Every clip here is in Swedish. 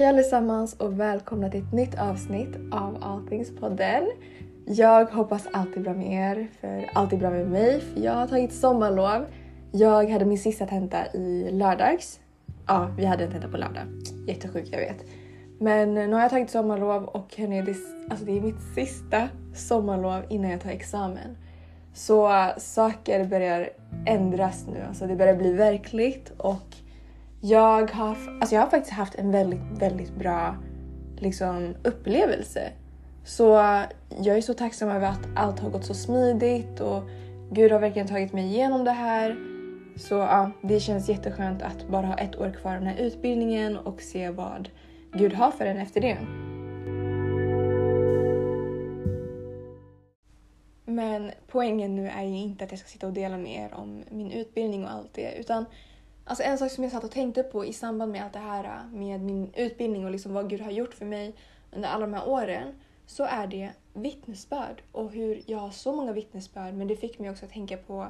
Hej allesammans och välkomna till ett nytt avsnitt av Alltingspodden. Jag hoppas allt är bra med er, för allt är bra med mig för jag har tagit sommarlov. Jag hade min sista tenta i lördags. Ja, vi hade en tenta på lördag. Jättesjukt, jag vet. Men eh, nu har jag tagit sommarlov och hörni, det, alltså det är mitt sista sommarlov innan jag tar examen. Så eh, saker börjar ändras nu, alltså det börjar bli verkligt och jag har, alltså jag har faktiskt haft en väldigt, väldigt bra liksom, upplevelse. Så jag är så tacksam över att allt har gått så smidigt och Gud har verkligen tagit mig igenom det här. Så ja, det känns jätteskönt att bara ha ett år kvar av den här utbildningen och se vad Gud har för en efter det. Men poängen nu är ju inte att jag ska sitta och dela med er om min utbildning och allt det utan Alltså en sak som jag satt och tänkte på i samband med allt det här äh, med min utbildning och liksom vad Gud har gjort för mig under alla de här åren så är det vittnesbörd och hur jag har så många vittnesbörd men det fick mig också att tänka på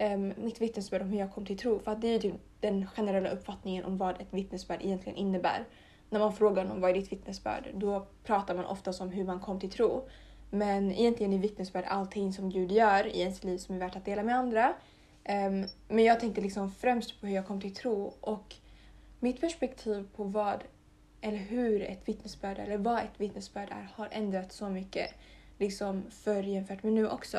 um, mitt vittnesbörd om hur jag kom till tro för att det är ju typ den generella uppfattningen om vad ett vittnesbörd egentligen innebär. När man frågar någon vad är ditt vittnesbörd då pratar man oftast om hur man kom till tro. Men egentligen är vittnesbörd allting som Gud gör i ens liv som är värt att dela med andra Um, men jag tänkte liksom främst på hur jag kom till tro och mitt perspektiv på vad eller hur ett vittnesbörd eller vad ett vittnesbörd är har ändrats så mycket liksom förr jämfört med nu också.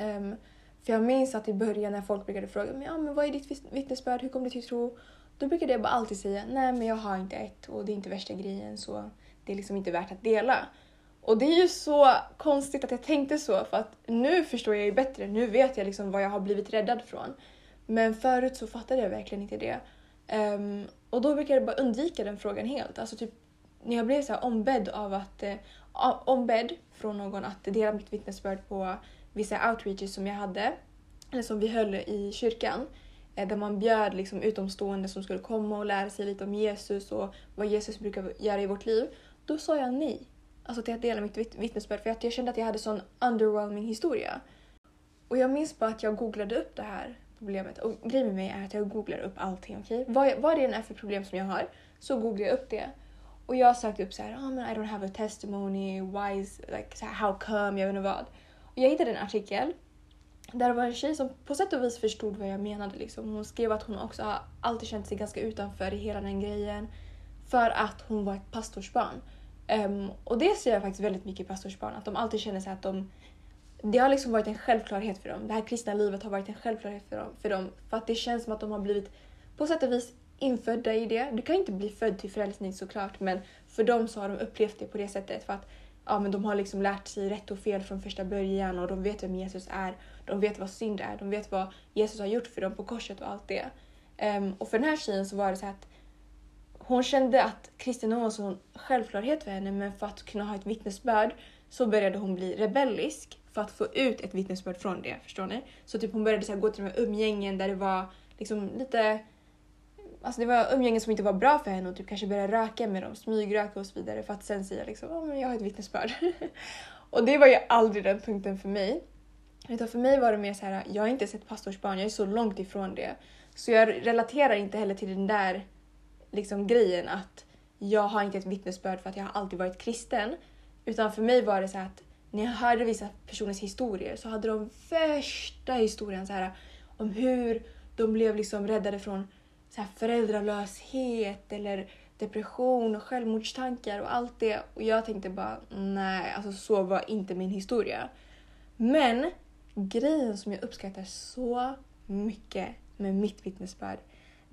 Um, för jag minns att i början när folk brukade fråga mig, ja, men vad är ditt vittnesbörd, hur kom du till tro? Då brukade jag bara alltid säga nej men jag har inte ett och det är inte värsta grejen så det är liksom inte värt att dela. Och det är ju så konstigt att jag tänkte så för att nu förstår jag ju bättre. Nu vet jag liksom vad jag har blivit räddad från. Men förut så fattade jag verkligen inte det. Um, och då brukade jag bara undvika den frågan helt. Alltså typ när jag blev så här ombedd av att eh, ombedd från någon att dela mitt vittnesbörd på vissa outreaches som jag hade eller som vi höll i kyrkan eh, där man bjöd liksom utomstående som skulle komma och lära sig lite om Jesus och vad Jesus brukar göra i vårt liv. Då sa jag nej alltså till att dela mitt vittnesbörd för att jag kände att jag hade sån underwhelming historia. Och jag minns bara att jag googlade upp det här problemet och grejen med mig är att jag googlar upp allting. Okay? Vad, vad det än är för problem som jag har så googlar jag upp det. Och jag sökte upp så här, oh, I don't have a testimony, why is, like, så här, how come, jag vet inte vad. Och jag hittade en artikel där det var en tjej som på sätt och vis förstod vad jag menade. Liksom. Hon skrev att hon också har alltid känt sig ganska utanför i hela den grejen för att hon var ett pastorsbarn. Um, och det ser jag faktiskt väldigt mycket i pastorsbarn, att de alltid känner sig att de det har liksom varit en självklarhet för dem. Det här kristna livet har varit en självklarhet för dem. För, dem, för att det känns som att de har blivit på sätt och vis infödda i det. Du kan inte bli född till frälsning såklart men för dem så har de upplevt det på det sättet. För att ja, men de har liksom lärt sig rätt och fel från första början och de vet vem Jesus är. De vet vad synd är. De vet vad Jesus har gjort för dem på korset och allt det. Um, och för den här tjejen så var det så att hon kände att kristendomen var en sån självklarhet för henne men för att kunna ha ett vittnesbörd så började hon bli rebellisk för att få ut ett vittnesbörd från det. Förstår ni? Så typ hon började så gå till de här umgängen där det var liksom lite Alltså det var umgängen som inte var bra för henne och typ kanske börja röka med dem, smygröka och så vidare för att sen säga liksom oh, men jag har ett vittnesbörd. och det var ju aldrig den punkten för mig. Utan för mig var det mer så här, jag har inte sett pastorsbarn, jag är så långt ifrån det. Så jag relaterar inte heller till den där liksom grejen att jag har inte ett vittnesbörd för att jag har alltid varit kristen. Utan för mig var det så att när jag hörde vissa personers historier så hade de värsta historien så här, om hur de blev liksom räddade från så här, föräldralöshet eller depression och självmordstankar och allt det. Och jag tänkte bara nej, alltså så var inte min historia. Men grejen som jag uppskattar så mycket med mitt vittnesbörd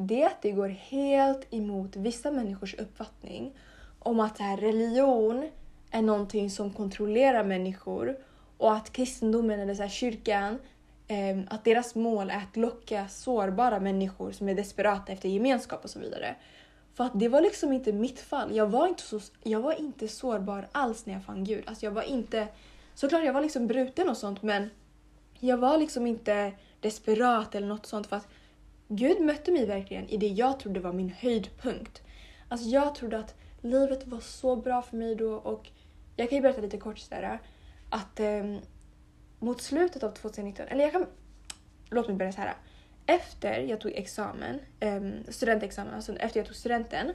det är att det går helt emot vissa människors uppfattning om att här, religion är någonting som kontrollerar människor och att kristendomen eller så här, kyrkan, eh, att deras mål är att locka sårbara människor som är desperata efter gemenskap och så vidare. För att det var liksom inte mitt fall. Jag var inte, så, jag var inte sårbar alls när jag fann Gud. Alltså jag var inte... Såklart jag var liksom bruten och sånt men jag var liksom inte desperat eller något sånt för att Gud mötte mig verkligen i det jag trodde var min höjdpunkt. Alltså jag trodde att livet var så bra för mig då och jag kan ju berätta lite kort sådär äh, att eh, mot slutet av 2019, eller jag kan... Låt mig börja så här. Äh, efter jag tog examen, eh, studentexamen, alltså efter jag tog studenten,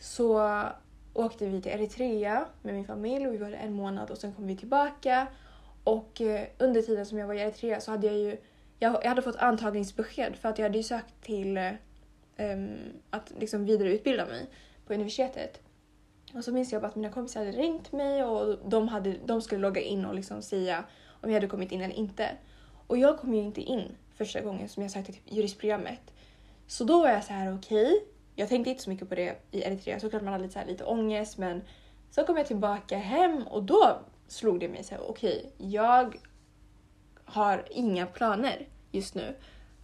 så åkte vi till Eritrea med min familj och vi var där en månad och sen kom vi tillbaka. Och eh, under tiden som jag var i Eritrea så hade jag ju jag, jag hade fått antagningsbesked för att jag hade ju sökt till um, att liksom vidareutbilda mig på universitetet. Och så minns jag bara att mina kompisar hade ringt mig och de, hade, de skulle logga in och liksom säga om jag hade kommit in eller inte. Och jag kom ju inte in första gången som jag sökte till juristprogrammet. Så då var jag så här: okej, okay. jag tänkte inte så mycket på det i Eritrea, såklart man hade lite, så här, lite ångest men så kom jag tillbaka hem och då slog det mig så här: okej, okay, jag har inga planer just nu.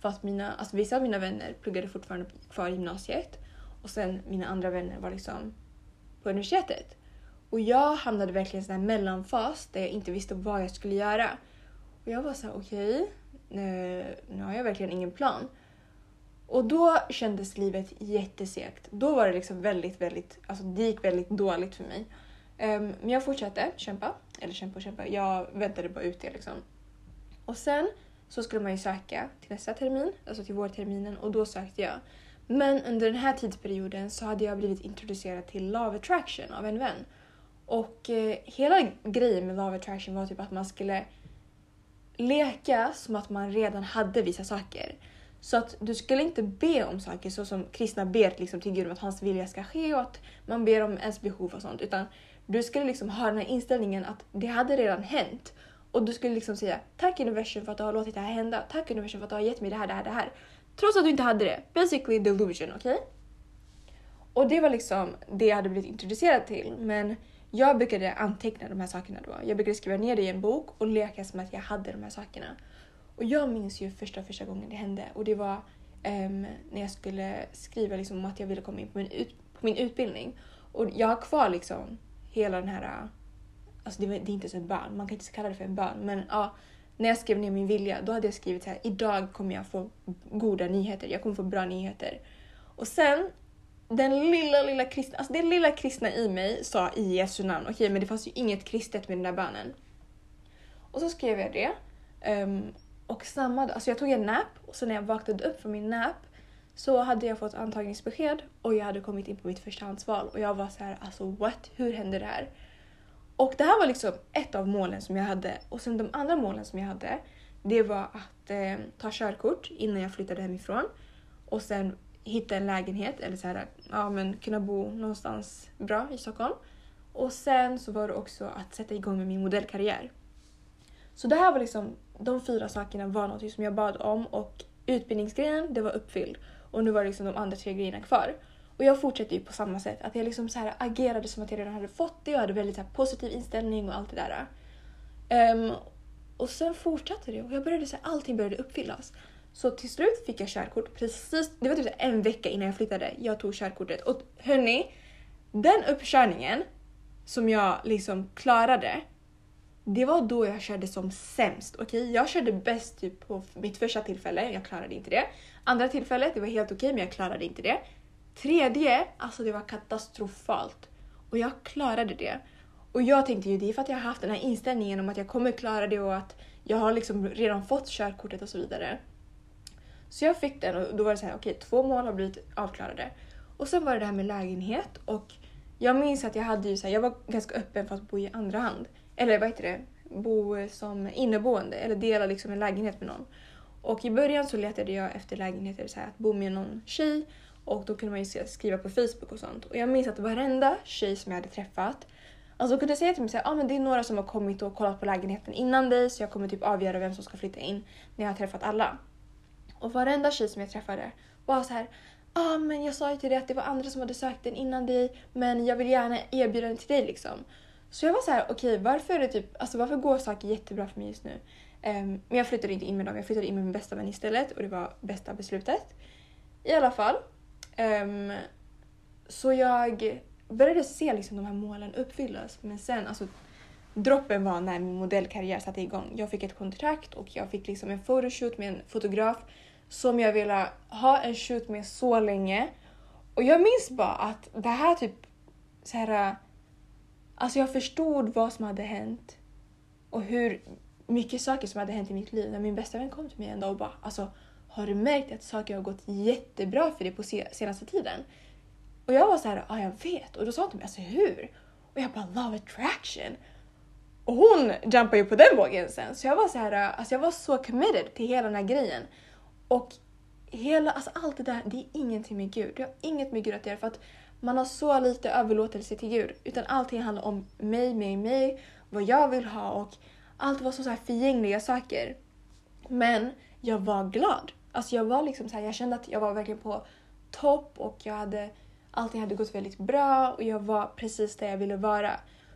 För att mina, alltså vissa av mina vänner pluggade fortfarande kvar i gymnasiet och sen mina andra vänner var liksom på universitetet. Och jag hamnade verkligen i en mellanfas där jag inte visste vad jag skulle göra. Och jag var så här: okej, okay, nu, nu har jag verkligen ingen plan. Och då kändes livet jättesegt. Då var det liksom väldigt, väldigt, alltså det gick väldigt dåligt för mig. Um, men jag fortsatte kämpa, eller kämpa och kämpa, jag väntade bara ut det liksom. Och sen så skulle man ju söka till nästa termin, alltså till vårterminen och då sökte jag. Men under den här tidsperioden så hade jag blivit introducerad till Love Attraction av en vän. Och eh, hela grejen med Love Attraction var typ att man skulle leka som att man redan hade vissa saker. Så att du skulle inte be om saker så som kristna ber liksom till Gud om att hans vilja ska ske och att man ber om ens behov och sånt. Utan du skulle liksom ha den här inställningen att det hade redan hänt. Och du skulle liksom säga tack universum för att du har låtit det här hända. Tack universum för att du har gett mig det här, det här, det här. Trots att du inte hade det. Basically delusion, okej? Okay? Och det var liksom det jag hade blivit introducerad till. Men jag brukade anteckna de här sakerna då. Jag brukade skriva ner det i en bok och leka som att jag hade de här sakerna. Och jag minns ju första första gången det hände och det var um, när jag skulle skriva liksom om att jag ville komma in på min, ut, på min utbildning. Och jag har kvar liksom hela den här Alltså det, det är inte ens en bön, man kan inte kalla det för en bön. Men ja, när jag skrev ner min vilja, då hade jag skrivit så här, idag kommer jag få goda nyheter, jag kommer få bra nyheter. Och sen, den lilla, lilla kristna, alltså den lilla kristna i mig sa i Jesu namn, okej okay, men det fanns ju inget kristet med den där bönen. Och så skrev jag det. Um, och samma dag, alltså jag tog en nap och så när jag vaknade upp från min nap så hade jag fått antagningsbesked och jag hade kommit in på mitt förstahandsval och jag var så här, alltså what? Hur hände det här? Och det här var liksom ett av målen som jag hade. Och sen de andra målen som jag hade, det var att eh, ta körkort innan jag flyttade hemifrån. Och sen hitta en lägenhet, eller så här, ja, men kunna bo någonstans bra i Stockholm. Och sen så var det också att sätta igång med min modellkarriär. Så det här var liksom, de fyra sakerna var något som jag bad om och utbildningsgrejen, det var uppfylld. Och nu var det liksom de andra tre grejerna kvar. Och jag fortsatte ju på samma sätt. Att jag liksom så här agerade som att jag redan hade fått det Jag hade väldigt så positiv inställning och allt det där. Um, och sen fortsatte det och jag började så här, allting började uppfyllas. Så till slut fick jag körkort precis, det var typ en vecka innan jag flyttade. Jag tog körkortet och hörni, den uppkörningen som jag liksom klarade, det var då jag körde som sämst. Okej, okay? jag körde bäst typ på mitt första tillfälle, jag klarade inte det. Andra tillfället, det var helt okej okay, men jag klarade inte det. Tredje, alltså det var katastrofalt. Och jag klarade det. Och jag tänkte ju det är för att jag har haft den här inställningen om att jag kommer klara det och att jag har liksom redan fått körkortet och så vidare. Så jag fick den och då var det så här, okej okay, två mål har blivit avklarade. Och sen var det det här med lägenhet och jag minns att jag hade ju så här, jag var ganska öppen för att bo i andra hand. Eller vad heter det? Bo som inneboende eller dela liksom en lägenhet med någon. Och i början så letade jag efter lägenheter så här, att bo med någon tjej och då kunde man ju skriva på Facebook och sånt. Och jag minns att varenda tjej som jag hade träffat Alltså kunde säga till mig att ah, men det är några som har kommit och kollat på lägenheten innan dig så jag kommer typ avgöra vem som ska flytta in när jag har träffat alla. Och varenda tjej som jag träffade var så här ah, men jag sa ju till dig att det var andra som hade sökt den innan dig men jag vill gärna erbjuda den till dig liksom. Så jag var så här okej okay, varför är det typ, alltså varför går saker jättebra för mig just nu? Um, men jag flyttade inte in med dem, jag flyttade in med min bästa vän istället och det var bästa beslutet. I alla fall, Um, så jag började se liksom de här målen uppfyllas. Men sen, alltså droppen var när min modellkarriär satte igång. Jag fick ett kontrakt och jag fick liksom en photoshoot med en fotograf som jag ville ha en shoot med så länge. Och jag minns bara att det här typ så här, Alltså jag förstod vad som hade hänt och hur mycket saker som hade hänt i mitt liv när min bästa vän kom till mig en dag och bara alltså har du märkt att saker har gått jättebra för dig på senaste tiden? Och jag var så här, ja jag vet. Och då sa hon till mig, alltså hur? Och jag bara, love attraction. Och hon jumpade ju på den vågen sen. Så jag var så här, alltså jag var så committed till hela den här grejen. Och hela, alltså allt det där, det är ingenting med Gud. Det har inget med Gud att göra för att man har så lite överlåtelse till Gud. Utan allting handlar om mig, mig, mig, vad jag vill ha och allt var så, så här förgängliga saker. Men jag var glad. Alltså jag var liksom så här, jag kände att jag var verkligen på topp och jag hade, allting hade gått väldigt bra och jag var precis där jag ville vara.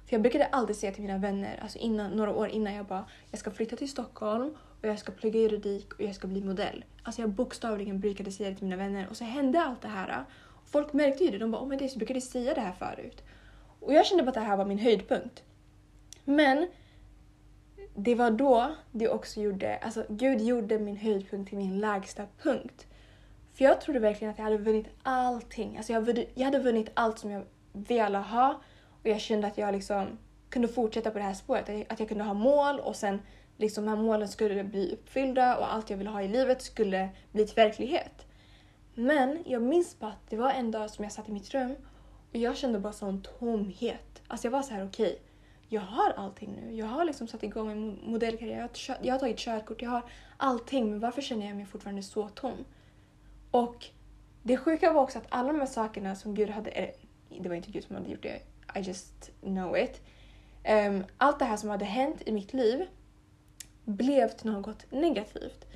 För jag brukade alltid säga till mina vänner, alltså innan, några år innan, jag bara jag ska flytta till Stockholm och jag ska plugga juridik och jag ska bli modell. Alltså jag bokstavligen brukade säga det till mina vänner och så hände allt det här. Folk märkte ju det, de bara oh, my days, brukade säga det här förut. Och jag kände bara att det här var min höjdpunkt. Men det var då det också gjorde, alltså Gud gjorde min höjdpunkt till min lägsta punkt. För jag trodde verkligen att jag hade vunnit allting. Alltså jag, jag hade vunnit allt som jag ville ha och jag kände att jag liksom kunde fortsätta på det här spåret. Att jag kunde ha mål och sen liksom de här målen skulle bli uppfyllda och allt jag ville ha i livet skulle bli till verklighet. Men jag minns bara att det var en dag som jag satt i mitt rum och jag kände bara sån tomhet. Alltså jag var så här: okej, okay, jag har allting nu. Jag har liksom satt igång en modellkarriär, jag har, jag har tagit körkort, jag har allting. Men varför känner jag mig fortfarande så tom? Och det sjuka var också att alla de här sakerna som Gud hade, eller det var inte Gud som hade gjort det, I just know it. Um, allt det här som hade hänt i mitt liv blev till något negativt.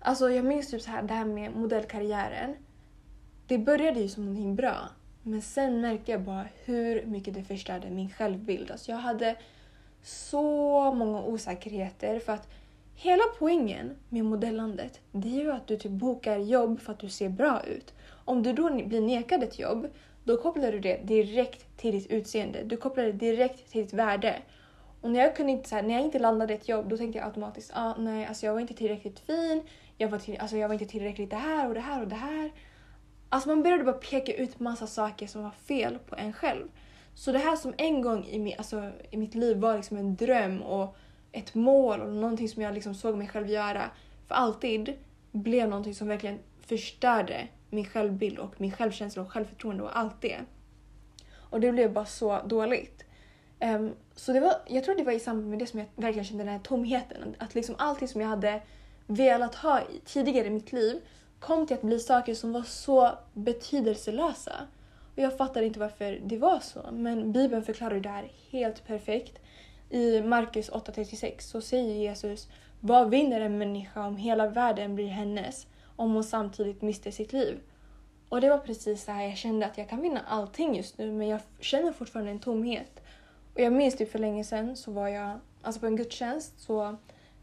Alltså jag minns typ så här, det här med modellkarriären. Det började ju som någonting bra. Men sen märkte jag bara hur mycket det förstörde min självbild. Alltså jag hade så många osäkerheter för att hela poängen med modellandet det är ju att du typ bokar jobb för att du ser bra ut. Om du då blir nekad ett jobb då kopplar du det direkt till ditt utseende. Du kopplar det direkt till ditt värde. Och när jag, kunde inte, så här, när jag inte landade ett jobb då tänkte jag automatiskt ah, nej, alltså jag var inte tillräckligt fin. Jag var, till, alltså jag var inte tillräckligt det här och det här och det här. Alltså man började bara peka ut massa saker som var fel på en själv. Så det här som en gång i, mi, alltså, i mitt liv var liksom en dröm och ett mål och någonting som jag liksom såg mig själv göra för alltid blev någonting som verkligen förstörde min självbild och min självkänsla och självförtroende och allt det. Och det blev bara så dåligt. Um, så det var, jag tror det var i samband med det som jag verkligen kände den här tomheten. Att liksom allting som jag hade velat ha tidigare i mitt liv kom till att bli saker som var så betydelselösa. Och jag fattade inte varför det var så, men Bibeln förklarar det här helt perfekt. I Markus 8.36 så säger Jesus Vad vinner en människa om hela världen blir hennes om hon samtidigt mister sitt liv? Och det var precis så här jag kände att jag kan vinna allting just nu men jag känner fortfarande en tomhet. Och jag minns typ för länge sedan så var jag alltså på en gudstjänst så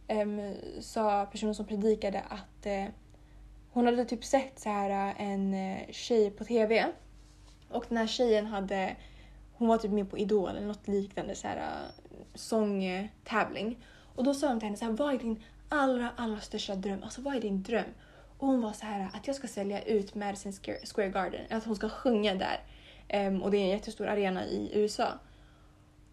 um, sa personen som predikade att uh, hon hade typ sett så här äh, en äh, tjej på TV och den här tjejen hade hon var typ med på Idol eller något liknande så här äh, sångtävling. Och då sa de till henne så här, vad är din allra, allra största dröm? Alltså vad är din dröm? Och hon var så här att jag ska sälja ut Madison Square Garden, att hon ska sjunga där. Um, och det är en jättestor arena i USA.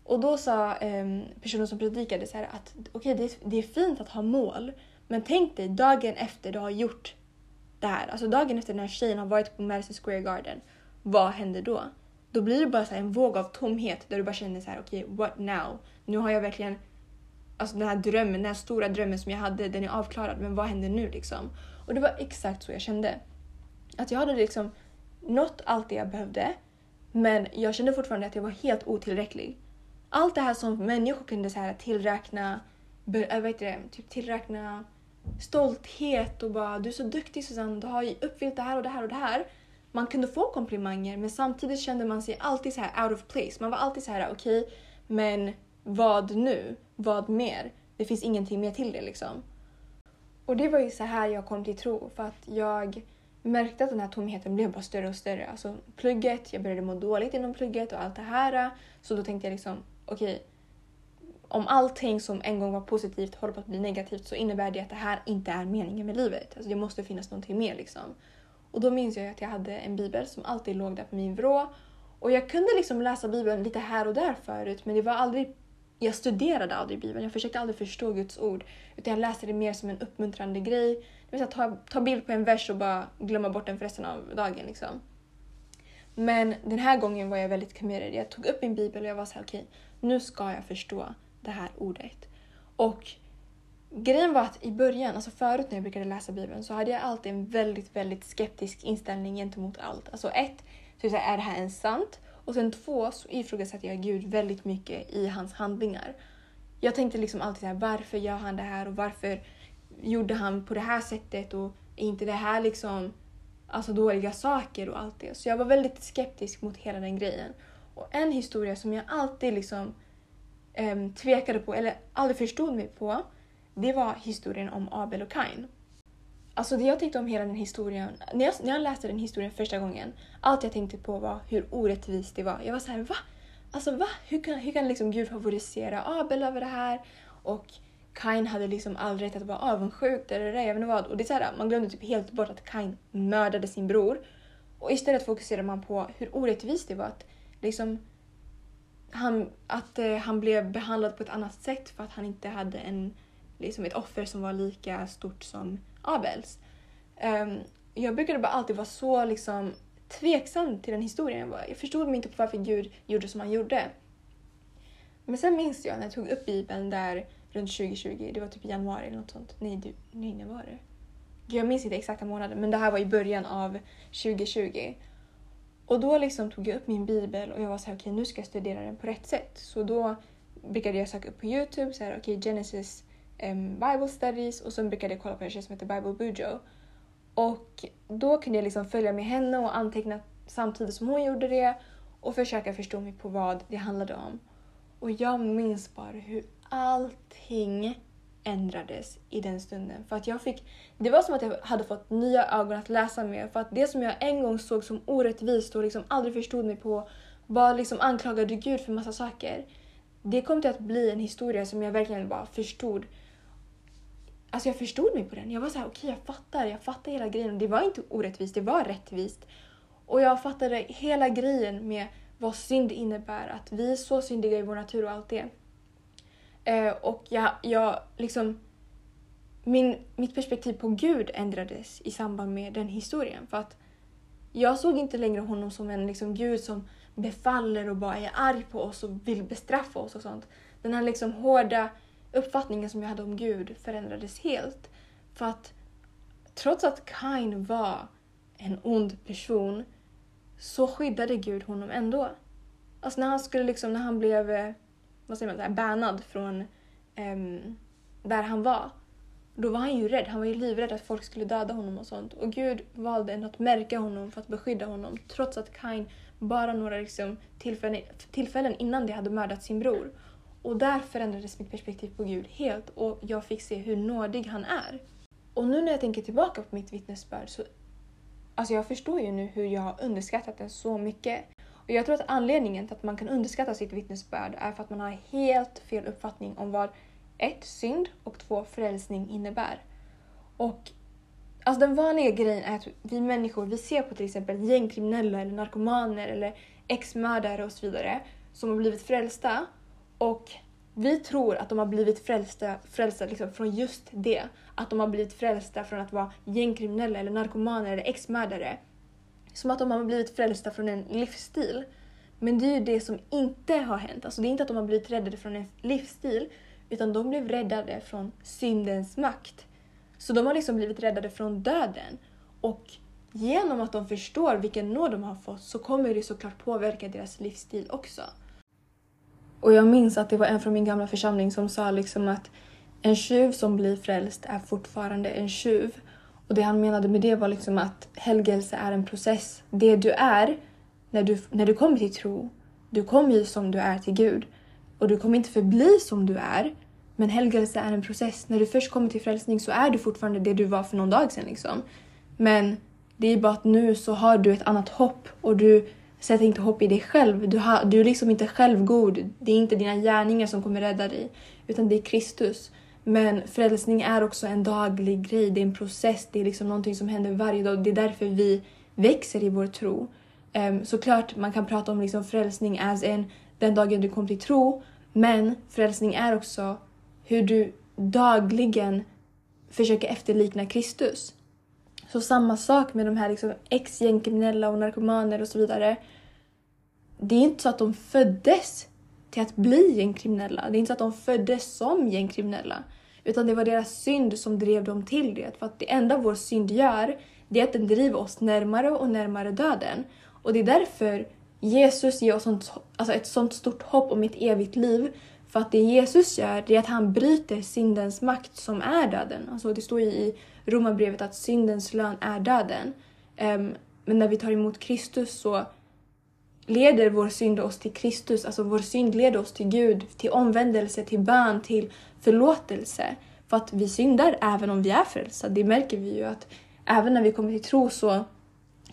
Och då sa um, personen som predikade så här att okej, okay, det, det, är fint att ha mål, men tänk dig dagen efter du har gjort det här, alltså dagen efter den här tjejen har varit på Madison Square Garden, vad händer då? Då blir det bara så en våg av tomhet där du bara känner så här, okej, okay, what now? Nu har jag verkligen, alltså den här drömmen, den här stora drömmen som jag hade, den är avklarad, men vad händer nu liksom? Och det var exakt så jag kände. Att jag hade liksom nått allt det jag behövde, men jag kände fortfarande att jag var helt otillräcklig allt det här som människor kunde så här tillräkna, äh, heter det, typ tillräkna stolthet och bara du är så duktig Susanne, du har ju uppfyllt det här och det här och det här. Man kunde få komplimanger men samtidigt kände man sig alltid så här out of place. Man var alltid så här okej, okay, men vad nu? Vad mer? Det finns ingenting mer till det liksom. Och det var ju så här jag kom till tro för att jag märkte att den här tomheten blev bara större och större. Alltså plugget, jag började må dåligt inom plugget och allt det här. Så då tänkte jag liksom okej, okay, om allting som en gång var positivt håller på att bli negativt så innebär det att det här inte är meningen med livet. Alltså det måste finnas någonting mer liksom. Och då minns jag att jag hade en bibel som alltid låg där på min vrå. Och jag kunde liksom läsa bibeln lite här och där förut men det var aldrig jag studerade aldrig Bibeln, jag försökte aldrig förstå Guds ord. Utan jag läste det mer som en uppmuntrande grej. Det vill säga, ta, ta bild på en vers och bara glömma bort den för resten av dagen. Liksom. Men den här gången var jag väldigt committed. Jag tog upp min bibel och jag var så här, okej, okay, nu ska jag förstå det här ordet. Och grejen var att i början, alltså förut när jag brukade läsa bibeln så hade jag alltid en väldigt, väldigt skeptisk inställning gentemot allt. Alltså ett, så är det här ens sant? Och sen två, så ifrågasatte jag Gud väldigt mycket i hans handlingar. Jag tänkte liksom alltid så här, varför gör han det här och varför gjorde han på det här sättet och är inte det här liksom alltså dåliga saker och allt det. Så jag var väldigt skeptisk mot hela den grejen. Och en historia som jag alltid liksom um, tvekade på, eller aldrig förstod mig på, det var historien om Abel och Kain. Alltså det jag tänkte om hela den historien, när jag, när jag läste den historien första gången, allt jag tänkte på var hur orättvist det var. Jag var så här, va? Alltså va? Hur kan, hur kan liksom Gud favorisera Abel över det här? Och Kain hade liksom all rätt att vara avundsjuk eller jag vet inte vad. Och det är så här, man glömde typ helt bort att Kain mördade sin bror. Och istället fokuserade man på hur orättvist det var att liksom han, att eh, han blev behandlad på ett annat sätt för att han inte hade en, liksom ett offer som var lika stort som Abels. Um, jag brukade bara alltid vara så liksom tveksam till den historien. Jag, bara, jag förstod mig inte på varför Gud gjorde som han gjorde. Men sen minns jag när jag tog upp Bibeln där runt 2020, det var typ i januari eller något sånt. Nej, du, nej när var det? Jag minns inte exakta månaden men det här var i början av 2020. Och då liksom tog jag upp min bibel och jag var såhär, okej okay, nu ska jag studera den på rätt sätt. Så då brukade jag söka upp på Youtube, så okej okay, Genesis um, Bible Studies och sen brukade jag kolla på en tjej som heter Bible Bujo. Och då kunde jag liksom följa med henne och anteckna samtidigt som hon gjorde det och försöka förstå mig på vad det handlade om. Och jag minns bara hur allting ändrades i den stunden. För att jag fick, det var som att jag hade fått nya ögon att läsa med. För att det som jag en gång såg som orättvist och liksom aldrig förstod mig på, bara liksom anklagade Gud för massa saker. Det kom till att bli en historia som jag verkligen bara förstod. Alltså jag förstod mig på den. Jag var så här, okej okay, jag fattar, jag fattar hela grejen. Det var inte orättvist, det var rättvist. Och jag fattade hela grejen med vad synd innebär, att vi är så syndiga i vår natur och allt det. Eh, och jag, jag liksom... Min, mitt perspektiv på Gud ändrades i samband med den historien. För att jag såg inte längre honom som en liksom, Gud som befaller och bara är arg på oss och vill bestraffa oss och sånt. Den här liksom hårda uppfattningen som jag hade om Gud förändrades helt. För att trots att Kain var en ond person så skyddade Gud honom ändå. Alltså när han skulle liksom, när han blev eh, vad säger man, bannad från um, där han var. Då var han ju rädd. Han var ju livrädd att folk skulle döda honom och sånt. Och Gud valde ändå att märka honom för att beskydda honom trots att Kain bara några liksom, tillfällen, tillfällen innan det hade mördat sin bror. Och där förändrades mitt perspektiv på Gud helt och jag fick se hur nådig han är. Och nu när jag tänker tillbaka på mitt vittnesbörd så Alltså jag förstår ju nu hur jag har underskattat den så mycket. Och jag tror att anledningen till att man kan underskatta sitt vittnesbörd är för att man har helt fel uppfattning om vad ett, synd och två, frälsning innebär. Och alltså den vanliga grejen är att vi människor, vi ser på till exempel gängkriminella eller narkomaner eller ex-mördare och så vidare som har blivit frälsta och vi tror att de har blivit frälsta, frälsta liksom från just det. Att de har blivit frälsta från att vara gängkriminella eller narkomaner eller ex-mördare. Som att de har blivit frälsta från en livsstil. Men det är ju det som inte har hänt. Alltså det är inte att de har blivit räddade från en livsstil, utan de blev räddade från syndens makt. Så de har liksom blivit räddade från döden. Och genom att de förstår vilken nåd de har fått så kommer det såklart påverka deras livsstil också. Och jag minns att det var en från min gamla församling som sa liksom att en tjuv som blir frälst är fortfarande en tjuv. Och det han menade med det var liksom att helgelse är en process. Det du är när du, när du kommer till tro, du kommer ju som du är till Gud. Och du kommer inte förbli som du är. Men helgelse är en process. När du först kommer till frälsning så är du fortfarande det du var för någon dag sedan. Liksom. Men det är bara att nu så har du ett annat hopp och du sätter inte hopp i dig själv. Du, har, du är liksom inte självgod. Det är inte dina gärningar som kommer rädda dig, utan det är Kristus. Men frälsning är också en daglig grej, det är en process, det är liksom någonting som händer varje dag. Det är därför vi växer i vår tro. Um, såklart man kan prata om liksom frälsning as en den dagen du kom till tro, men frälsning är också hur du dagligen försöker efterlikna Kristus. Så samma sak med de här liksom ex-gängkriminella och narkomaner och så vidare. det är inte så att de föddes till att bli gängkriminella. Det är inte så att de föddes som gängkriminella. Utan det var deras synd som drev dem till det. För att det enda vår synd gör, det är att den driver oss närmare och närmare döden. Och det är därför Jesus ger oss sånt, alltså ett sånt stort hopp om ett evigt liv. För att det Jesus gör, det är att han bryter syndens makt som är döden. Alltså det står ju i Romarbrevet att syndens lön är döden. Um, men när vi tar emot Kristus så leder vår synd oss till Kristus. Alltså vår synd leder oss till Gud, till omvändelse, till bön, till förlåtelse. För att vi syndar även om vi är frälsta. Det märker vi ju att även när vi kommer till tro så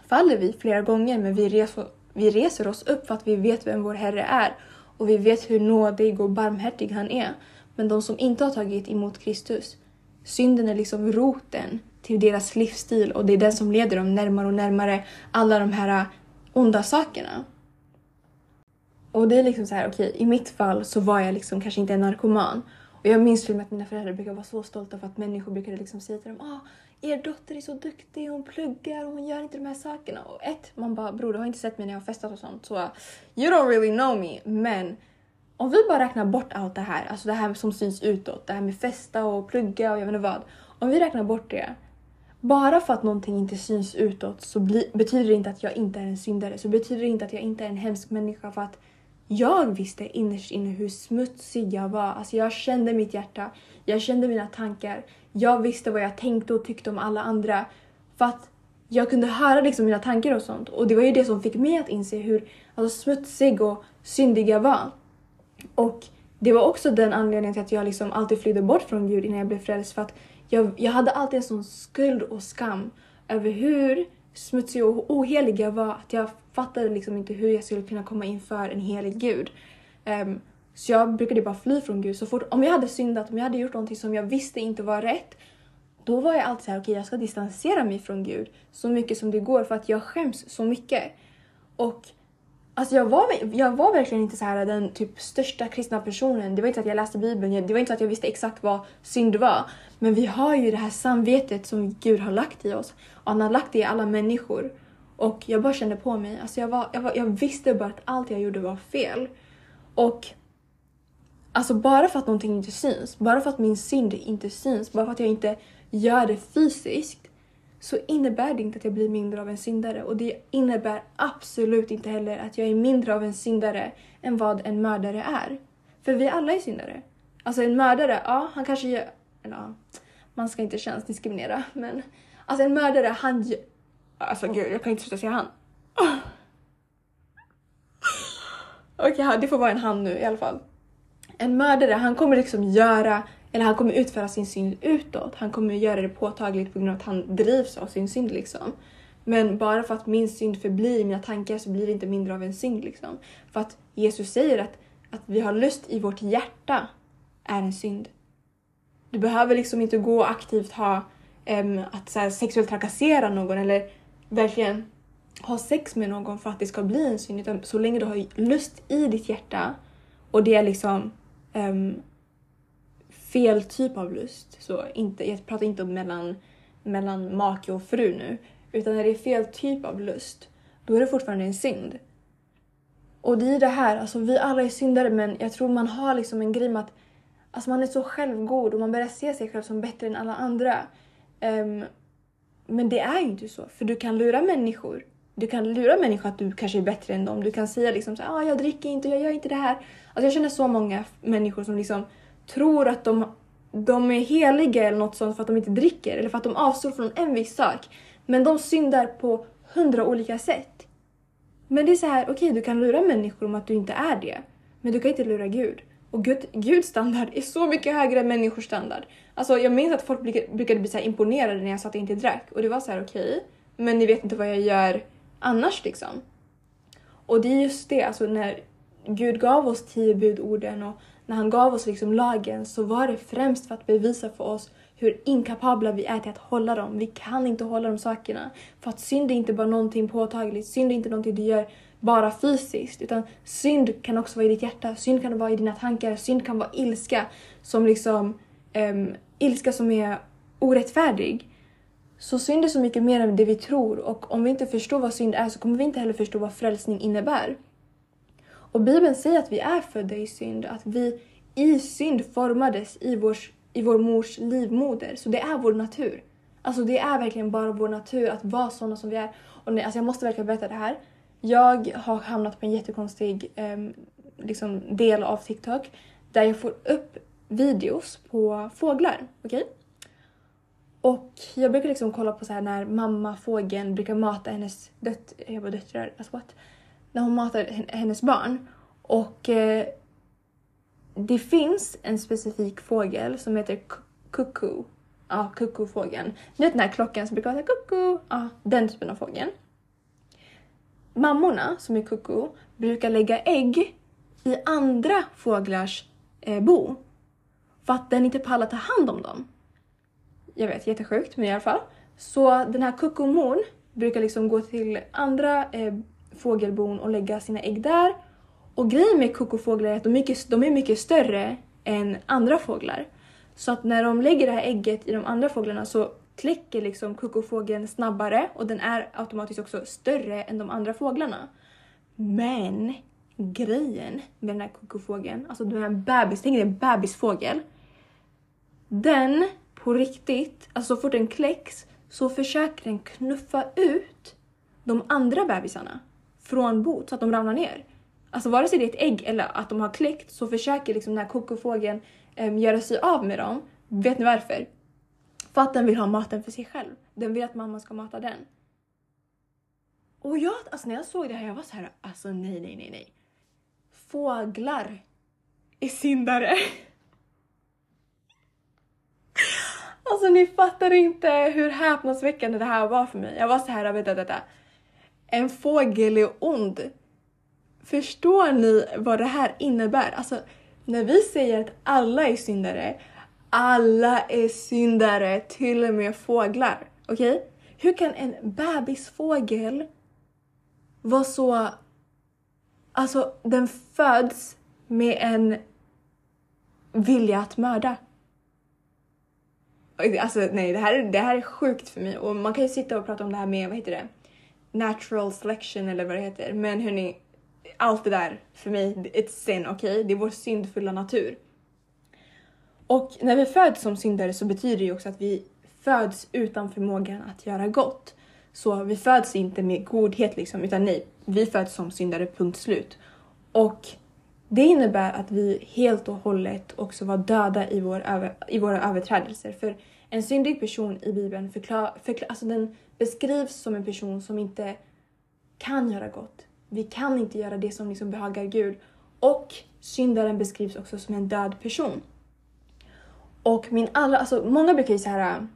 faller vi flera gånger men vi reser, vi reser oss upp för att vi vet vem vår Herre är och vi vet hur nådig och barmhärtig han är. Men de som inte har tagit emot Kristus, synden är liksom roten till deras livsstil och det är den som leder dem närmare och närmare alla de här onda sakerna. Och det är liksom så här, okej, okay, i mitt fall så var jag liksom kanske inte en narkoman. Och jag minns till och med att mina föräldrar brukade vara så stolta för att människor brukade liksom säga till dem ah, er dotter är så duktig, hon pluggar och hon gör inte de här sakerna. Och ett, man bara bror du har inte sett mig när jag har festat och sånt så you don't really know me. Men om vi bara räknar bort allt det här, alltså det här som syns utåt, det här med festa och plugga och jag vet inte vad. Om vi räknar bort det bara för att någonting inte syns utåt så bli, betyder det inte att jag inte är en syndare. Så betyder det inte att jag inte är en hemsk människa för att jag visste innerst inne hur smutsig jag var. Alltså jag kände mitt hjärta, jag kände mina tankar. Jag visste vad jag tänkte och tyckte om alla andra. För att jag kunde höra liksom mina tankar och sånt. Och det var ju det som fick mig att inse hur alltså, smutsig och syndig jag var. Och det var också den anledningen till att jag liksom alltid flydde bort från Gud innan jag blev frälst. För att jag, jag hade alltid en sån skuld och skam över hur smutsiga och oheliga var. Att jag fattade liksom inte hur jag skulle kunna komma inför en helig gud. Um, så jag brukade bara fly från Gud. Så fort, om jag hade syndat, om jag hade gjort någonting som jag visste inte var rätt, då var jag alltid såhär, okej okay, jag ska distansera mig från Gud så mycket som det går för att jag skäms så mycket. Och Alltså jag var, jag var verkligen inte så här den typ största kristna personen. Det var inte så att jag läste bibeln, det var inte så att jag visste exakt vad synd var. Men vi har ju det här samvetet som Gud har lagt i oss. Och han har lagt det i alla människor. Och jag bara kände på mig, alltså jag, var, jag, var, jag visste bara att allt jag gjorde var fel. Och alltså bara för att någonting inte syns, bara för att min synd inte syns, bara för att jag inte gör det fysiskt så innebär det inte att jag blir mindre av en syndare. Och det innebär absolut inte heller att jag är mindre av en syndare än vad en mördare är. För vi alla är syndare. Alltså en mördare, ja, han kanske gör... Ja, man ska inte könsdiskriminera, men... Alltså en mördare, han gör... Alltså gud, jag kan inte sluta säga han. Okej, okay, det får vara en han nu i alla fall. En mördare, han kommer liksom göra eller han kommer utföra sin synd utåt. Han kommer göra det påtagligt på grund av att han drivs av sin synd. Liksom. Men bara för att min synd förblir i mina tankar så blir det inte mindre av en synd. Liksom. För att Jesus säger att, att vi har lust i vårt hjärta är en synd. Du behöver liksom inte gå och aktivt ha äm, att så här, sexuellt trakassera någon eller verkligen ha sex med någon för att det ska bli en synd. Utan så länge du har lust i ditt hjärta och det är liksom äm, fel typ av lust. Så inte, jag pratar inte om mellan, mellan make och fru nu. Utan när det är fel typ av lust, då är det fortfarande en synd. Och det är det här, alltså vi alla är syndare men jag tror man har liksom en grej med att alltså man är så självgod och man börjar se sig själv som bättre än alla andra. Um, men det är ju inte så, för du kan lura människor. Du kan lura människor att du kanske är bättre än dem. Du kan säga liksom så ah, jag dricker inte, jag gör inte det här. Alltså jag känner så många människor som liksom tror att de, de är heliga eller något sånt för att de inte dricker eller för att de avstår från en viss sak. Men de syndar på hundra olika sätt. Men det är så här, okej okay, du kan lura människor om att du inte är det. Men du kan inte lura Gud. Och Gud, Guds standard är så mycket högre än människors standard. Alltså jag minns att folk brukade bli så imponerade när jag sa att jag inte drack. Och det var så här okej, okay, men ni vet inte vad jag gör annars liksom. Och det är just det, alltså när Gud gav oss tio budorden och när han gav oss liksom lagen så var det främst för att bevisa för oss hur inkapabla vi är till att hålla dem. Vi kan inte hålla de sakerna. För att synd är inte bara någonting påtagligt, synd är inte någonting du gör bara fysiskt. Utan synd kan också vara i ditt hjärta, synd kan vara i dina tankar, synd kan vara ilska som liksom um, ilska som är orättfärdig. Så synd är så mycket mer än det vi tror och om vi inte förstår vad synd är så kommer vi inte heller förstå vad frälsning innebär. Och Bibeln säger att vi är födda i synd, att vi i synd formades i vår, i vår mors livmoder. Så det är vår natur. Alltså det är verkligen bara vår natur att vara sådana som vi är. Och nej, alltså jag måste verkligen berätta det här. Jag har hamnat på en jättekonstig um, liksom del av TikTok där jag får upp videos på fåglar. Okej? Okay? Och jag brukar liksom kolla på så här när mamma fågeln brukar mata hennes dött, jag bara döttrar, alltså what? När hon matar hennes barn. Och eh, det finns en specifik fågel som heter kucku. Ja, kuckufågeln. Ni vet den här klockan som brukar vara kucku. Ja, den typen av fågel. Mammorna, som är kucku, brukar lägga ägg i andra fåglars eh, bo. För att den inte pallar ta hand om dem. Jag vet, jättesjukt, men i alla fall. Så den här kuckumon brukar liksom gå till andra eh, fågelbon och lägga sina ägg där. Och grejen med kokofåglar är att de är, mycket, de är mycket större än andra fåglar. Så att när de lägger det här ägget i de andra fåglarna så kläcker liksom kokofågeln snabbare och den är automatiskt också större än de andra fåglarna. Men grejen med den här kokofågeln, alltså den här bebis, tänk dig en bebisfågel. Den på riktigt, alltså så fort den kläcks så försöker den knuffa ut de andra bebisarna från bot så att de ramlar ner. Alltså vare sig det är ett ägg eller att de har kläckt så försöker liksom den här kokofågeln um, göra sig av med dem. Vet ni varför? För att den vill ha maten för sig själv. Den vill att mamma ska mata den. Och jag, alltså när jag såg det här, jag var så här, alltså nej, nej, nej, nej. Fåglar är syndare. Alltså ni fattar inte hur häpnadsväckande det här var för mig. Jag var så här, vänta, vänta. En fågel är ond. Förstår ni vad det här innebär? Alltså, när vi säger att alla är syndare, alla är syndare, till och med fåglar. Okej? Okay? Hur kan en bebisfågel vara så... Alltså, den föds med en vilja att mörda. Alltså nej, det här, det här är sjukt för mig och man kan ju sitta och prata om det här med, vad heter det? Natural selection eller vad det heter. Men hörni, allt det där för mig, it's sin, okej? Okay? Det är vår syndfulla natur. Och när vi föds som syndare så betyder det ju också att vi föds utan förmågan att göra gott. Så vi föds inte med godhet liksom, utan nej, vi föds som syndare, punkt slut. Och det innebär att vi helt och hållet också var döda i, vår över, i våra överträdelser. För en syndig person i Bibeln förklar, förklar, alltså den beskrivs som en person som inte kan göra gott. Vi kan inte göra det som liksom behagar Gud. Och syndaren beskrivs också som en död person. Och min allra, alltså många brukar ju så här,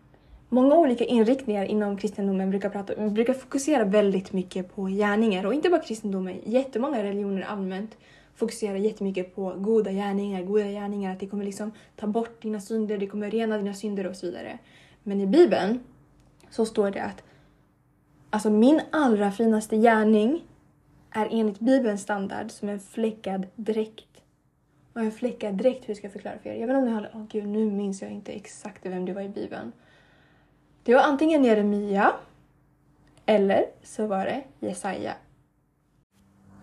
många olika inriktningar inom kristendomen brukar, prata, brukar fokusera väldigt mycket på gärningar och inte bara kristendomen, jättemånga religioner allmänt fokuserar jättemycket på goda gärningar, goda gärningar, att det kommer liksom ta bort dina synder, det kommer rena dina synder och så vidare. Men i Bibeln så står det att alltså min allra finaste gärning är enligt Bibelns standard som en fläckad dräkt. Och en fläckad dräkt, hur ska jag förklara för er? Jag vet inte om ni har... Åh oh, gud, nu minns jag inte exakt vem det var i Bibeln. Det var antingen Jeremia eller så var det Jesaja.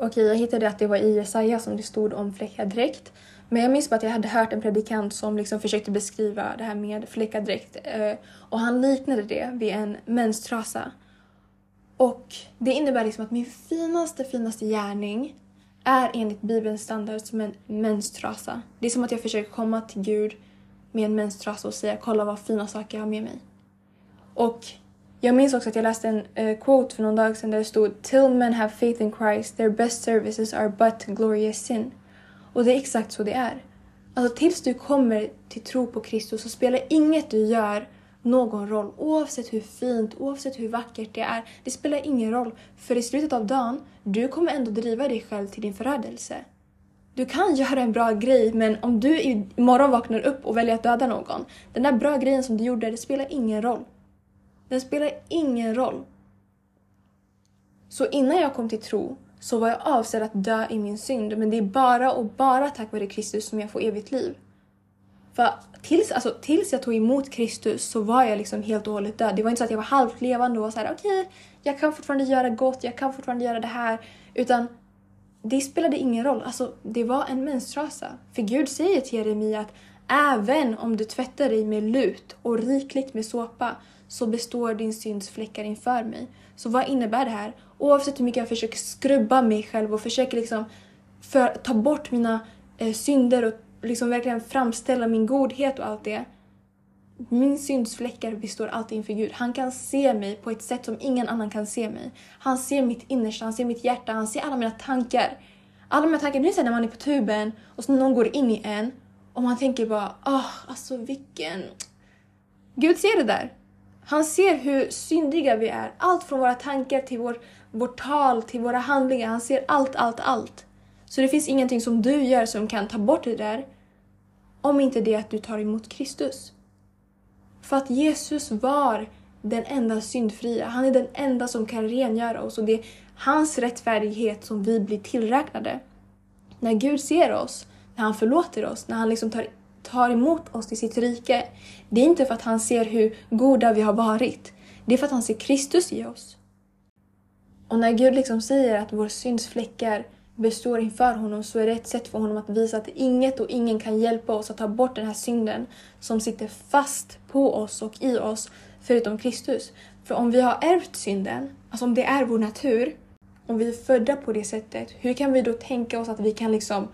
Okej, jag hittade att det var i Jesaja som det stod om fläckad dräkt. Men jag minns bara att jag hade hört en predikant som liksom försökte beskriva det här med fläckad dräkt. Eh, och han liknade det vid en menstrasa. Och det innebär liksom att min finaste, finaste gärning är enligt Bibelns standard som en menstrasa. Det är som att jag försöker komma till Gud med en menstrasa och säga kolla vad fina saker jag har med mig. Och jag minns också att jag läste en uh, quote för någon dag sedan där det stod “Till men have faith in Christ, their best services are but glorious sin”. Och det är exakt så det är. Alltså tills du kommer till tro på Kristus så spelar inget du gör någon roll. Oavsett hur fint, oavsett hur vackert det är. Det spelar ingen roll. För i slutet av dagen, du kommer ändå driva dig själv till din förödelse. Du kan göra en bra grej men om du imorgon vaknar upp och väljer att döda någon. Den där bra grejen som du gjorde, det spelar ingen roll. Den spelar ingen roll. Så innan jag kom till tro så var jag avsedd att dö i min synd men det är bara och bara tack vare Kristus som jag får evigt liv. För tills, alltså, tills jag tog emot Kristus så var jag liksom helt och hållet död. Det var inte så att jag var halvt levande och var såhär okej, okay, jag kan fortfarande göra gott, jag kan fortfarande göra det här. Utan det spelade ingen roll. Alltså, det var en menstrasa. För Gud säger till Jeremia att även om du tvättar dig med lut och rikligt med såpa så består din synds fläckar inför mig. Så vad innebär det här? Oavsett hur mycket jag försöker skrubba mig själv och försöker liksom för, ta bort mina eh, synder och liksom verkligen framställa min godhet och allt det. Min syndsfläckar består alltid inför Gud. Han kan se mig på ett sätt som ingen annan kan se mig. Han ser mitt innersta, han ser mitt hjärta, han ser alla mina tankar. Alla mina tankar, nu är när man är på tuben och så någon går in i en och man tänker bara ah, oh, alltså vilken... Gud ser det där. Han ser hur syndiga vi är. Allt från våra tankar till vår, vårt tal, till våra handlingar. Han ser allt, allt, allt. Så det finns ingenting som du gör som kan ta bort det där. Om inte det att du tar emot Kristus. För att Jesus var den enda syndfria. Han är den enda som kan rengöra oss och det är hans rättfärdighet som vi blir tillräknade. När Gud ser oss, när han förlåter oss, när han liksom tar, tar emot oss i sitt rike. Det är inte för att han ser hur goda vi har varit. Det är för att han ser Kristus i oss. Och när Gud liksom säger att vår syndsfläckar består inför honom så är det ett sätt för honom att visa att inget och ingen kan hjälpa oss att ta bort den här synden som sitter fast på oss och i oss förutom Kristus. För om vi har ärvt synden, alltså om det är vår natur, om vi är födda på det sättet, hur kan vi då tänka oss att vi kan liksom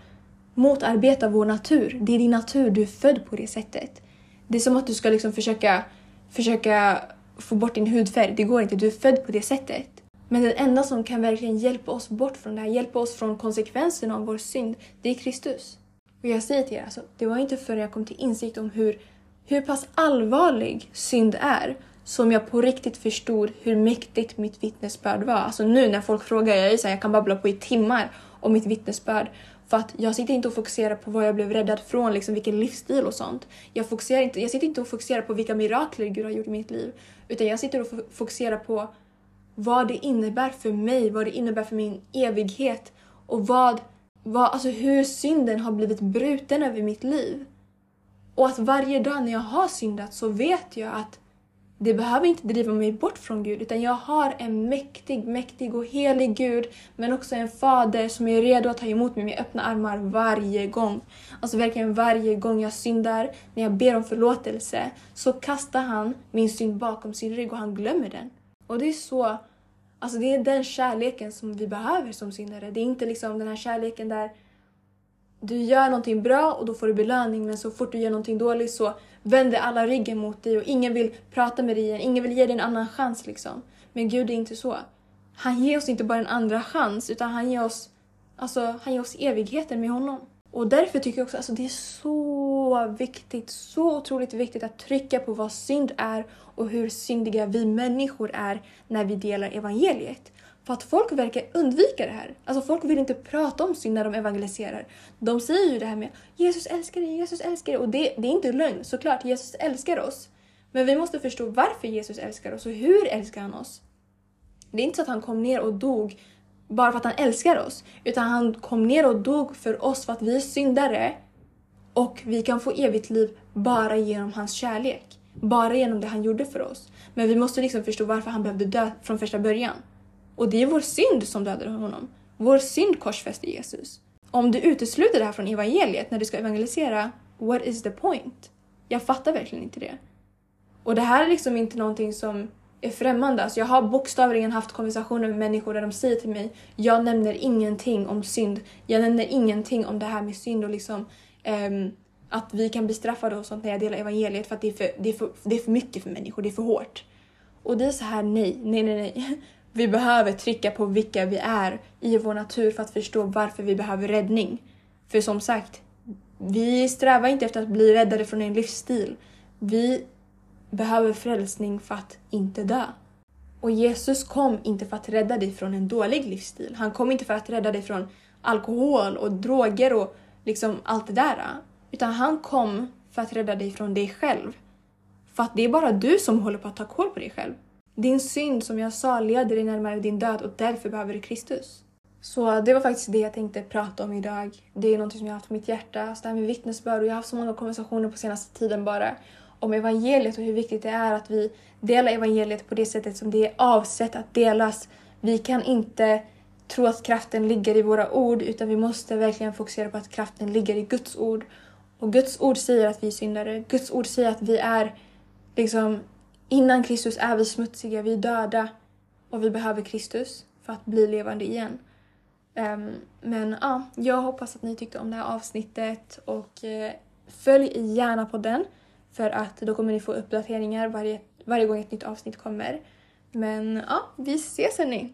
motarbeta vår natur? Det är din natur, du är född på det sättet. Det är som att du ska liksom försöka, försöka få bort din hudfärg, det går inte, du är född på det sättet. Men den enda som kan verkligen hjälpa oss bort från det här, hjälpa oss från konsekvenserna av vår synd, det är Kristus. Och jag säger till er, alltså, det var inte förrän jag kom till insikt om hur, hur pass allvarlig synd är som jag på riktigt förstod hur mäktigt mitt vittnesbörd var. Alltså nu när folk frågar, jag, är så här, jag kan babbla på i timmar om mitt vittnesbörd. För att jag sitter inte och fokuserar på vad jag blev räddad från, liksom vilken livsstil och sånt. Jag, fokuserar inte, jag sitter inte och fokuserar på vilka mirakler Gud har gjort i mitt liv. Utan jag sitter och fokuserar på vad det innebär för mig, vad det innebär för min evighet och vad, vad, alltså hur synden har blivit bruten över mitt liv. Och att varje dag när jag har syndat så vet jag att det behöver inte driva mig bort från Gud utan jag har en mäktig, mäktig och helig Gud men också en fader som är redo att ta emot mig med öppna armar varje gång. Alltså verkligen varje gång jag syndar, när jag ber om förlåtelse så kastar han min synd bakom sin rygg och han glömmer den. Och det är så... Alltså det är den kärleken som vi behöver som syndare. Det är inte liksom den här kärleken där du gör någonting bra och då får du belöning men så fort du gör någonting dåligt så vänder alla ryggen mot dig och ingen vill prata med dig igen. Ingen vill ge dig en annan chans liksom. Men Gud är inte så. Han ger oss inte bara en andra chans utan han ger oss, alltså, han ger oss evigheten med honom. Och därför tycker jag också att alltså, det är så viktigt, så otroligt viktigt att trycka på vad synd är och hur syndiga vi människor är när vi delar evangeliet. För att folk verkar undvika det här. Alltså folk vill inte prata om synd när de evangeliserar. De säger ju det här med Jesus älskar dig, Jesus älskar dig. Och det, det är inte lögn, såklart. Jesus älskar oss. Men vi måste förstå varför Jesus älskar oss och hur älskar han oss. Det är inte så att han kom ner och dog bara för att han älskar oss. Utan han kom ner och dog för oss för att vi är syndare. Och vi kan få evigt liv bara genom hans kärlek. Bara genom det han gjorde för oss. Men vi måste liksom förstå varför han behövde dö från första början. Och det är vår synd som dödade honom. Vår synd korsfäste Jesus. Om du utesluter det här från evangeliet när du ska evangelisera, what is the point? Jag fattar verkligen inte det. Och det här är liksom inte någonting som är främmande. Alltså jag har bokstavligen haft konversationer med människor där de säger till mig, jag nämner ingenting om synd. Jag nämner ingenting om det här med synd och liksom um, att vi kan bli straffade och sånt när jag delar evangeliet för att det är för, det, är för, det är för mycket för människor, det är för hårt. Och det är så här, nej, nej, nej, nej. Vi behöver trycka på vilka vi är i vår natur för att förstå varför vi behöver räddning. För som sagt, vi strävar inte efter att bli räddade från en livsstil. Vi behöver frälsning för att inte dö. Och Jesus kom inte för att rädda dig från en dålig livsstil. Han kom inte för att rädda dig från alkohol och droger och liksom allt det där. Utan han kom för att rädda dig från dig själv. För att det är bara du som håller på att ta koll på dig själv. Din synd, som jag sa, leder dig närmare din död och därför behöver du Kristus. Så det var faktiskt det jag tänkte prata om idag. Det är något som jag har haft på mitt hjärta. Så det här med vittnesbörd och jag har haft så många konversationer på senaste tiden bara om evangeliet och hur viktigt det är att vi delar evangeliet på det sättet som det är avsett att delas. Vi kan inte tro att kraften ligger i våra ord utan vi måste verkligen fokusera på att kraften ligger i Guds ord. Och Guds ord säger att vi är syndare. Guds ord säger att vi är liksom innan Kristus är vi smutsiga, vi är döda och vi behöver Kristus för att bli levande igen. Um, men ja, jag hoppas att ni tyckte om det här avsnittet och uh, följ gärna på den för att då kommer ni få uppdateringar varje, varje gång ett nytt avsnitt kommer. Men ja, vi ses hörni!